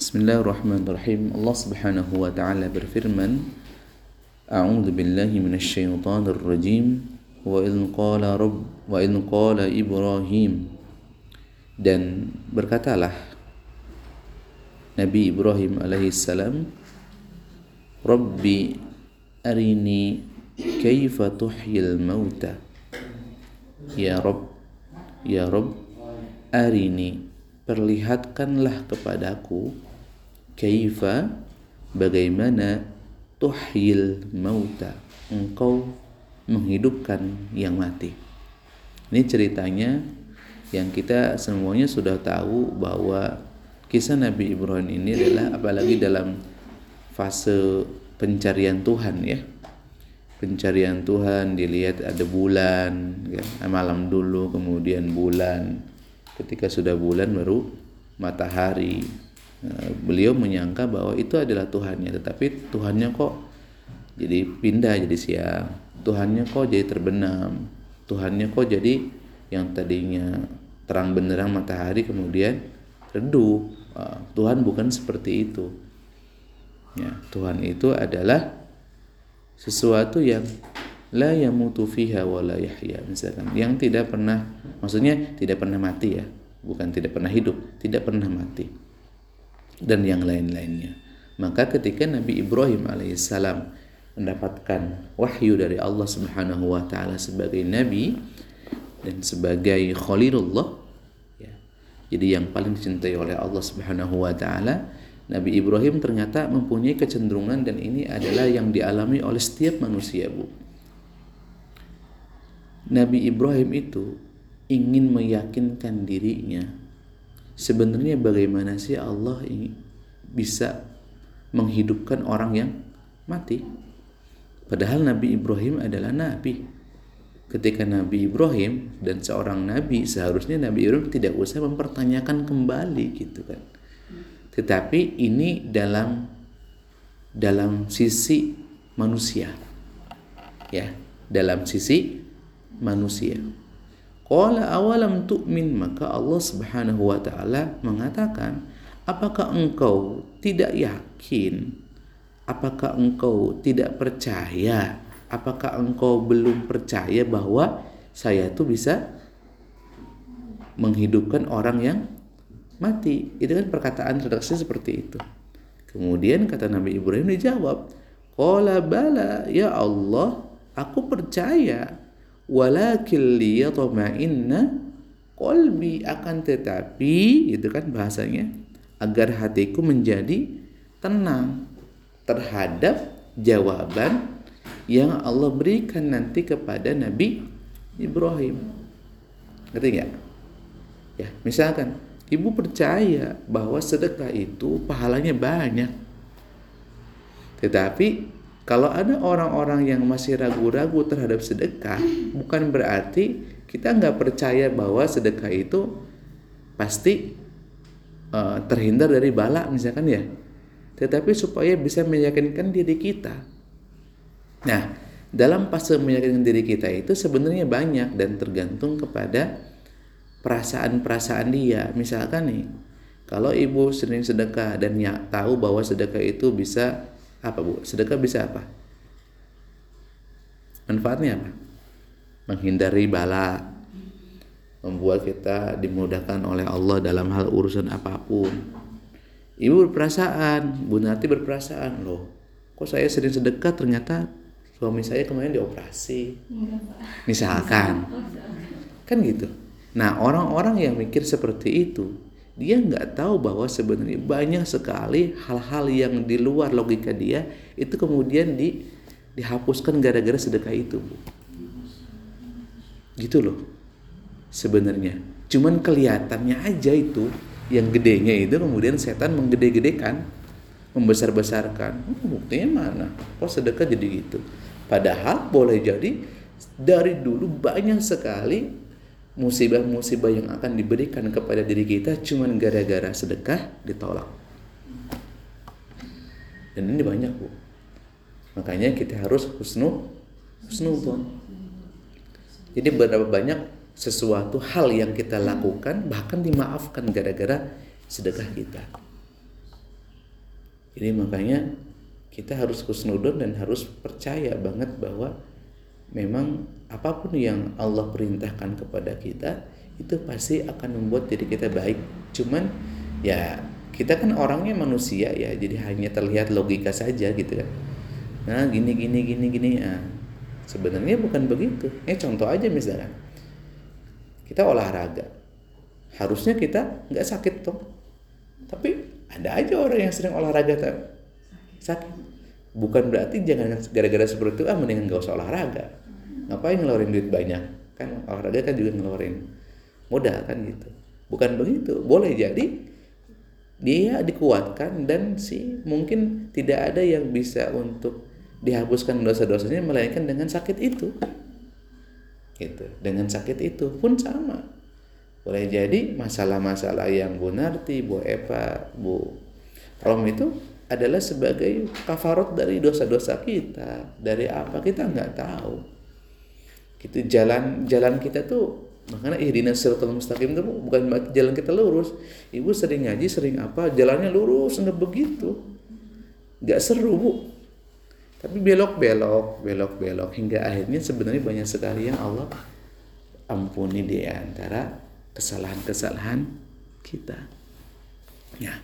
Bismillahirrahmanirrahim. Allah Subhanahu wa taala berfirman, A'udzu billahi minasyaitonir rajim. Wa idh qala rabb wa idh qala Ibrahim dan berkatalah Nabi Ibrahim alaihissalam Rabbi arini kaifa tuhyil mauta Ya Rabb Ya Rabb arini perlihatkanlah kepadaku kaifa? Bagaimana tuhyil mauta? Engkau menghidupkan yang mati. Ini ceritanya yang kita semuanya sudah tahu bahwa kisah Nabi Ibrahim ini adalah apalagi dalam fase pencarian Tuhan ya. Pencarian Tuhan dilihat ada bulan ya, malam dulu kemudian bulan. Ketika sudah bulan baru matahari beliau menyangka bahwa itu adalah Tuhannya tetapi Tuhannya kok jadi pindah jadi siang. Tuhannya kok jadi terbenam. Tuhannya kok jadi yang tadinya terang benderang matahari kemudian redup eh, Tuhan bukan seperti itu. Ya Tuhan itu adalah sesuatu yang la yamutu fiha wa la yahya misalkan. Yang tidak pernah maksudnya tidak pernah mati ya bukan tidak pernah hidup tidak pernah mati dan yang lain-lainnya maka ketika Nabi Ibrahim alaihissalam mendapatkan wahyu dari Allah Subhanahu wa taala sebagai nabi dan sebagai khalilullah ya. Jadi yang paling dicintai oleh Allah Subhanahu wa taala Nabi Ibrahim ternyata mempunyai kecenderungan dan ini adalah yang dialami oleh setiap manusia, Bu. Nabi Ibrahim itu ingin meyakinkan dirinya sebenarnya bagaimana sih Allah ingin bisa menghidupkan orang yang mati. Padahal Nabi Ibrahim adalah nabi. Ketika Nabi Ibrahim dan seorang nabi seharusnya Nabi Ibrahim tidak usah mempertanyakan kembali gitu kan. Tetapi ini dalam dalam sisi manusia. Ya, dalam sisi manusia. Qala awalam tu'min maka Allah Subhanahu wa taala mengatakan, apakah engkau tidak yakin? Apakah engkau tidak percaya? Apakah engkau belum percaya bahwa saya itu bisa menghidupkan orang yang mati? Itu kan perkataan redaksi seperti itu. Kemudian kata Nabi Ibrahim dijawab, Qala bala ya Allah, aku percaya walakin liyatma'inna qalbi akan tetapi itu kan bahasanya agar hatiku menjadi tenang terhadap jawaban yang Allah berikan nanti kepada Nabi Ibrahim. Ngerti nggak? Ya, misalkan ibu percaya bahwa sedekah itu pahalanya banyak. Tetapi kalau ada orang-orang yang masih ragu-ragu terhadap sedekah, bukan berarti kita nggak percaya bahwa sedekah itu pasti uh, terhindar dari bala, misalkan ya. Tetapi supaya bisa meyakinkan diri kita. Nah, dalam fase meyakinkan diri kita itu sebenarnya banyak dan tergantung kepada perasaan-perasaan dia. Misalkan nih, kalau ibu sering sedekah dan ya, tahu bahwa sedekah itu bisa apa bu? Sedekah bisa apa? Manfaatnya apa? Menghindari bala, membuat kita dimudahkan oleh Allah dalam hal urusan apa pun. Ibu berperasaan, Bu Nati berperasaan loh. Kok saya sering sedekah ternyata suami saya kemarin dioperasi. Misalkan, kan gitu. Nah orang-orang yang mikir seperti itu dia nggak tahu bahwa sebenarnya banyak sekali hal-hal yang di luar logika dia itu kemudian di dihapuskan gara-gara sedekah itu bu. Gitu loh sebenarnya. Cuman kelihatannya aja itu yang gedenya itu kemudian setan menggede-gedekan membesar-besarkan. Hmm, buktinya mana? Kok sedekah jadi gitu. Padahal boleh jadi dari dulu banyak sekali musibah-musibah yang akan diberikan kepada diri kita cuman gara-gara sedekah ditolak. Dan ini banyak bu. Makanya kita harus husnu husnudon. Jadi berapa banyak sesuatu hal yang kita lakukan bahkan dimaafkan gara-gara sedekah kita. jadi makanya kita harus kusnudon dan harus percaya banget bahwa memang apa pun yang Allah perintahkan kepada kita itu pasti akan membuat diri kita baik. Cuman ya kita kan orangnya manusia ya jadi hanya terlihat logika saja gitu kan nah gini gini gini gini nah, sebenarnya bukan begitu. Eh contoh aja misalnya kita olahraga. Harusnya kita nggak sakit tuh tapi ada aja orang yang sering olahraga sakit. Bukan berarti jangan gara-gara seperti itu ah mendingan gak usah olahraga ngapain ngeluarin duit banyak? Kan olahraga kan juga ngeluarin modal kan gitu. Bukan begitu boleh jadi dia dikuatkan dan si mungkin tidak ada yang bisa untuk dihapuskan dosa-dosanya melainkan dengan sakit itu. Gitu dengan sakit itu pun sama. Boleh jadi masalah-masalah yang Bu Narti, Bu Eva, Bu Rom itu adalah sebagai kafarot dari dosa-dosa kita. Dari apa kita nggak tahu itu jalan jalan kita tuh makanya ihdina siratal mustaqim itu bukan jalan kita lurus. Ibu sering ngaji sering apa jalannya lurus nggak begitu. Nggak seru bu. Tapi belok belok belok belok hingga akhirnya sebenarnya banyak sekali yang Allah ampuni di antara kesalahan-kesalahan kita. Ya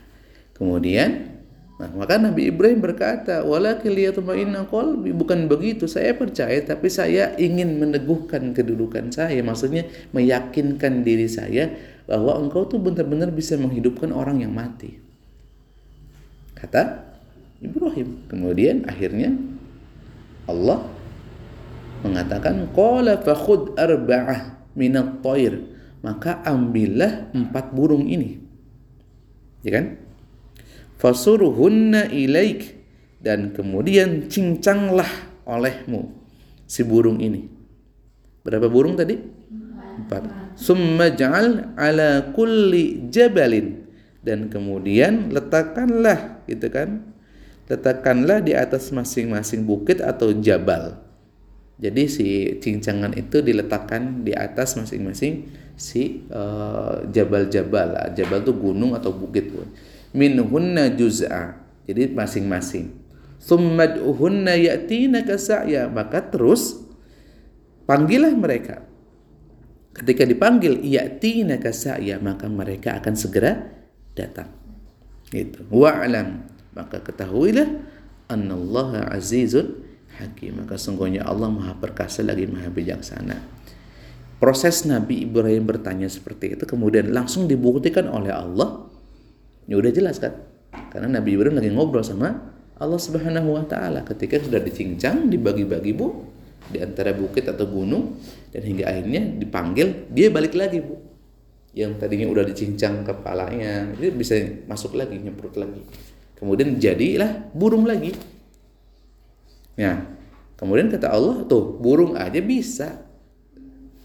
kemudian Nah, maka Nabi Ibrahim berkata, "Walakin liyatma'inna qalbi." Bukan begitu, saya percaya tapi saya ingin meneguhkan kedudukan saya, maksudnya meyakinkan diri saya bahwa engkau tuh benar-benar bisa menghidupkan orang yang mati. Kata Ibrahim. Kemudian akhirnya Allah mengatakan, "Qala fakhud arba'ah minat toir." Maka ambillah empat burung ini. Ya kan? Fasuruhunna ilaik. Dan kemudian cincanglah olehmu si burung ini. Berapa burung tadi? Empat. Summa ja'al ala kulli jabalin. Dan kemudian letakkanlah gitu kan? Letakkanlah di atas masing-masing bukit atau jabal. Jadi si cincangan itu diletakkan di atas masing-masing si uh, jabal-jabal. Jabal itu gunung atau bukit minhunna juz'a. Jadi masing-masing. Summad'uhunna ya'tinaka sa'ya. Maka terus panggillah mereka. Ketika dipanggil ya'tinaka sa'ya, maka mereka akan segera datang. Itu. Wa'lam. Maka ketahuilah annallaha azizun hakim. Maka sungguhnya Allah Maha perkasa lagi Maha bijaksana. Proses Nabi Ibrahim bertanya seperti itu kemudian langsung dibuktikan oleh Allah Ya udah jelas kan? Karena Nabi Ibrahim lagi ngobrol sama Allah Subhanahu wa taala ketika sudah dicincang, dibagi-bagi, Bu, di antara bukit atau gunung dan hingga akhirnya dipanggil, dia balik lagi, Bu. Yang tadinya udah dicincang kepalanya, dia bisa masuk lagi, nyemprot lagi. Kemudian jadilah burung lagi. Ya. Kemudian kata Allah, tuh, burung aja bisa.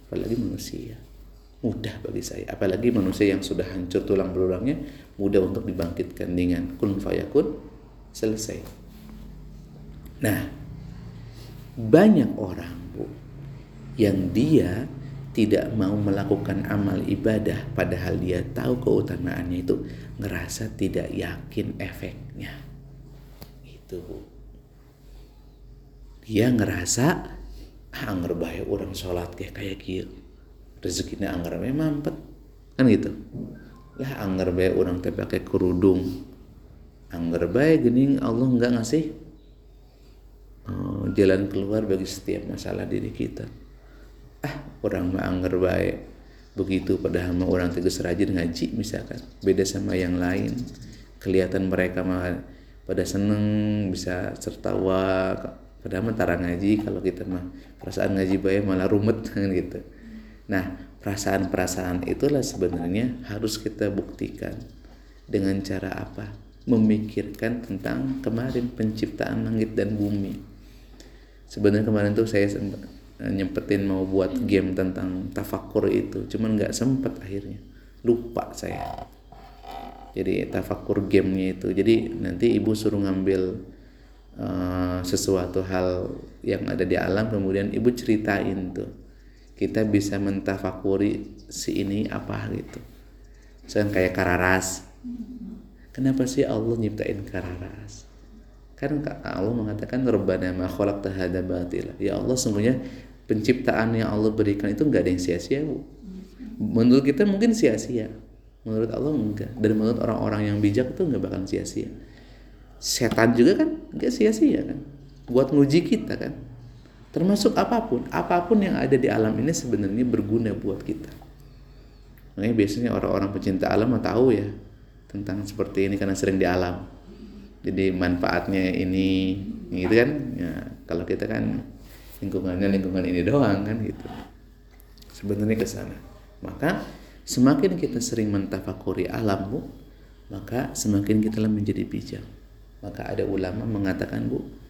Apalagi manusia mudah bagi saya. Apalagi manusia yang sudah hancur tulang belulangnya mudah untuk dibangkitkan dengan kun fayakun selesai. Nah banyak orang bu yang dia tidak mau melakukan amal ibadah padahal dia tahu keutamaannya itu ngerasa tidak yakin efeknya. Itu bu. Dia ngerasa ah bahaya orang sholat kayak kayak gitu rezekinya anggar bae mampet. Kan gitu. Lah anggar bae orang teh pakai kerudung. Anggar bae gening Allah nggak ngasih oh, jalan keluar bagi setiap masalah diri kita. Ah orang mah anggar bae. Begitu padahal mah orang tegas rajin ngaji misalkan. Beda sama yang lain. Kelihatan mereka mah pada seneng bisa tertawa. Padahal mah ngaji kalau kita mah perasaan ngaji baik malah rumet kan gitu Nah, perasaan-perasaan itulah sebenarnya harus kita buktikan dengan cara apa? Memikirkan tentang kemarin penciptaan langit dan bumi. Sebenarnya kemarin tuh saya nyempetin mau buat game tentang tafakur itu, cuman nggak sempet akhirnya. Lupa saya. Jadi tafakur gamenya itu. Jadi nanti ibu suruh ngambil uh, sesuatu hal yang ada di alam, kemudian ibu ceritain tuh kita bisa mentafakuri si ini apa gitu. Misalkan kayak kararas. kenapa sih Allah nyiptain kararas? Kan Allah mengatakan Rabbana ma hadza batila. Ya Allah semuanya penciptaan yang Allah berikan itu nggak ada yang sia-sia bu. Menurut kita mungkin sia-sia. Menurut Allah enggak. Dan menurut orang-orang yang bijak itu nggak bakal sia-sia. Setan juga kan nggak sia-sia kan? Buat nguji kita kan termasuk apa pun apa pun yang ada di alam ini sebenarnya berguna buat kita. Makanya biasanya orang-orang pecinta alam mau tahu ya tentang seperti ini karena sering di alam. Jadi manfaatnya ini gitu kan? Ya kalau kita kan lingkungannya lingkungan ini doang kan gitu. Sebenarnya ke sana. Maka semakin kita sering mentafakuri alam bu maka semakin kita menjadi bijak. Maka ada ulama mengatakan bu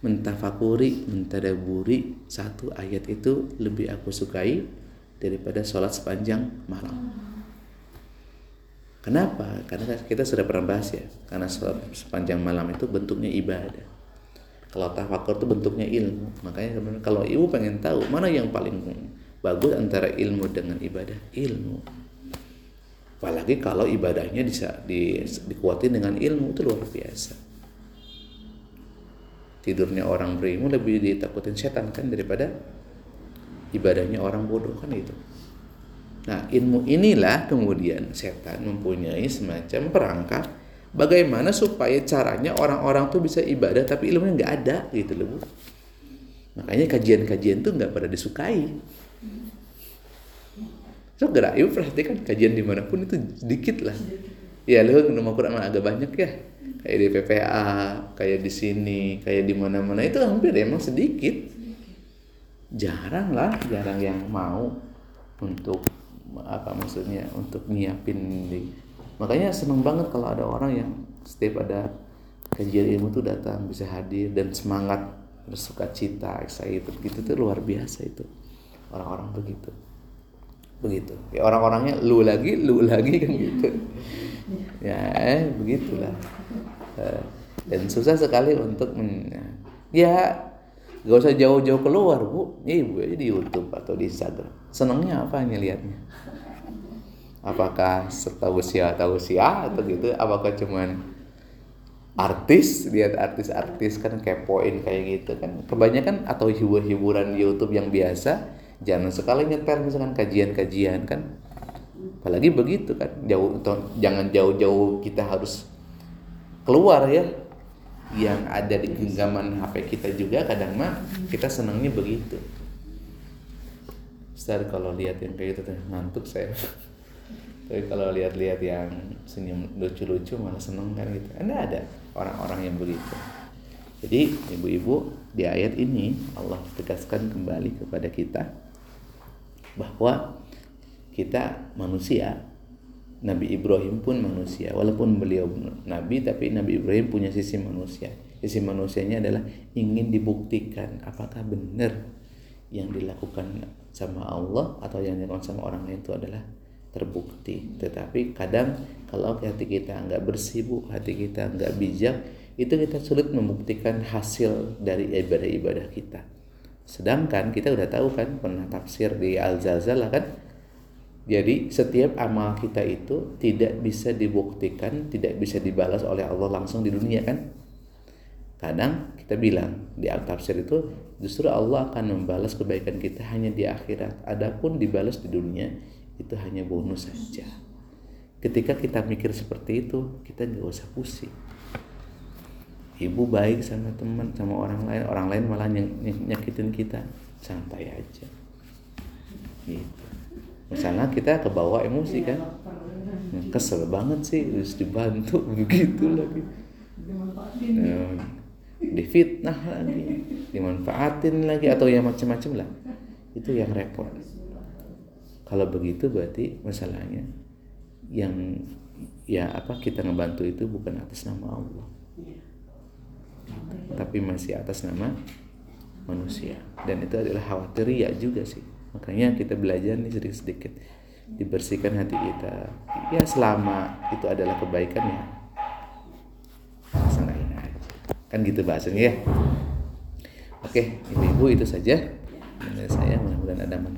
mentafakuri mentadaburi satu ayat itu lebih aku sukai daripada sholat sepanjang malam Kenapa? Karena kita sudah pernah bahas ya. Karena sepanjang malam itu bentuknya ibadah. Kalau tafakur itu bentuknya ilmu. Makanya kalau ibu pengen tahu mana yang paling bagus antara ilmu dengan ibadah, ilmu. Apalagi kalau ibadahnya bisa di, dikuatin dengan ilmu itu luar biasa. Tidurnya orang berilmu lebih ditakutin setan kan daripada ibadahnya orang bodoh kan itu. Nah, ilmu inilah kemudian setan mempunyai semacam perangkat bagaimana supaya caranya orang-orang tuh bisa ibadah tapi ilmunya nggak ada gitu loh. Makanya kajian-kajian tuh nggak pada disukai. So, gerak ibu perhatikan kajian di mana pun itu sedikit lah. Ya lu nomor Quran agak banyak ya. Kayak di PPA, kayak di sini, kayak di mana-mana. Itu hampir emang sedikit. Jarang lah, jarang yang mau untuk apa maksudnya untuk nyiapin di. Makanya seneng banget kalau ada orang yang setiap ada kajian ilmu tuh datang bisa hadir dan semangat bersuka cita excited. Gitu tuh luar biasa itu. Orang-orang begitu begitu. Ya orang-orangnya lu lagi lu lagi kan gitu. Ya eh begitulah. Eh, dan susah sekali untuk men ya gak usah jauh-jauh keluar bu. Ibu aja di YouTube atau di Instagram. Senangnya apa nih liatnya apakah setahu usia atau usia atau gitu? Apakah cuman artis lihat artis-artis kan kepoin kayak gitu kan? Kebanyakan atau hibur-hiburan YouTube yang biasa jangan sekali nyetel misalkan kajian-kajian kan? Apalagi begitu kan? Jauh jangan jauh-jauh kita harus keluar ya. Yang ada di genggaman HP kita juga kadang mah kita senangnya begitu. Star kalau lihat yang kayak gitu tuh ngantuk saya. Tapi kalau lihat-lihat yang senyum lucu-lucu malah seneng kan gitu. Anda ada orang-orang yang begitu. Jadi ibu-ibu di ayat ini Allah tegaskan kembali kepada kita bahwa kita manusia Nabi Ibrahim pun manusia. Walaupun beliau nabi tapi Nabi Ibrahim punya sisi manusia. Sisi manusianya adalah ingin dibuktikan apakah benar yang dilakukan sama Allah atau yang dilakukan sama orang lain itu adalah terbukti. Tetapi kadang kalau hati kita nggak bersih bu hati kita nggak bijak itu kita sulit membuktikan hasil dari ibadah-ibadah kita sedangkan kita udah tahu kan pernah tafsir di Al-Zalzalah kan jadi setiap amal kita itu tidak bisa dibuktikan tidak bisa dibalas oleh Allah langsung di dunia kan Kadang kita bilang di al-tafsir itu justru Allah akan membalas kebaikan kita hanya di akhirat. Adapun dibalas di dunia itu hanya bonus saja. Ketika kita mikir seperti itu, kita nggak usah pusing. Ibu baik sama teman, sama orang lain, orang lain malah nyakitin kita, santai aja. Gitu. Misalnya kita kebawa emosi kan, kesel banget sih, harus dibantu begitu lagi. Nah, difitnah lagi dimanfaatin lagi atau yang macam-macam lah itu yang repot kalau begitu berarti masalahnya yang ya apa kita ngebantu itu bukan atas nama Allah tapi masih atas nama manusia. Dan itu adalah khawatir ya juga sih. Makanya kita belajar nih sedikit-sedikit dibersihkan hati kita. Ya selama itu adalah kebaikan ya. Kan gitu bahasanya ya. Oke ibu-ibu itu saja. Menurut saya mudah-mudahan ada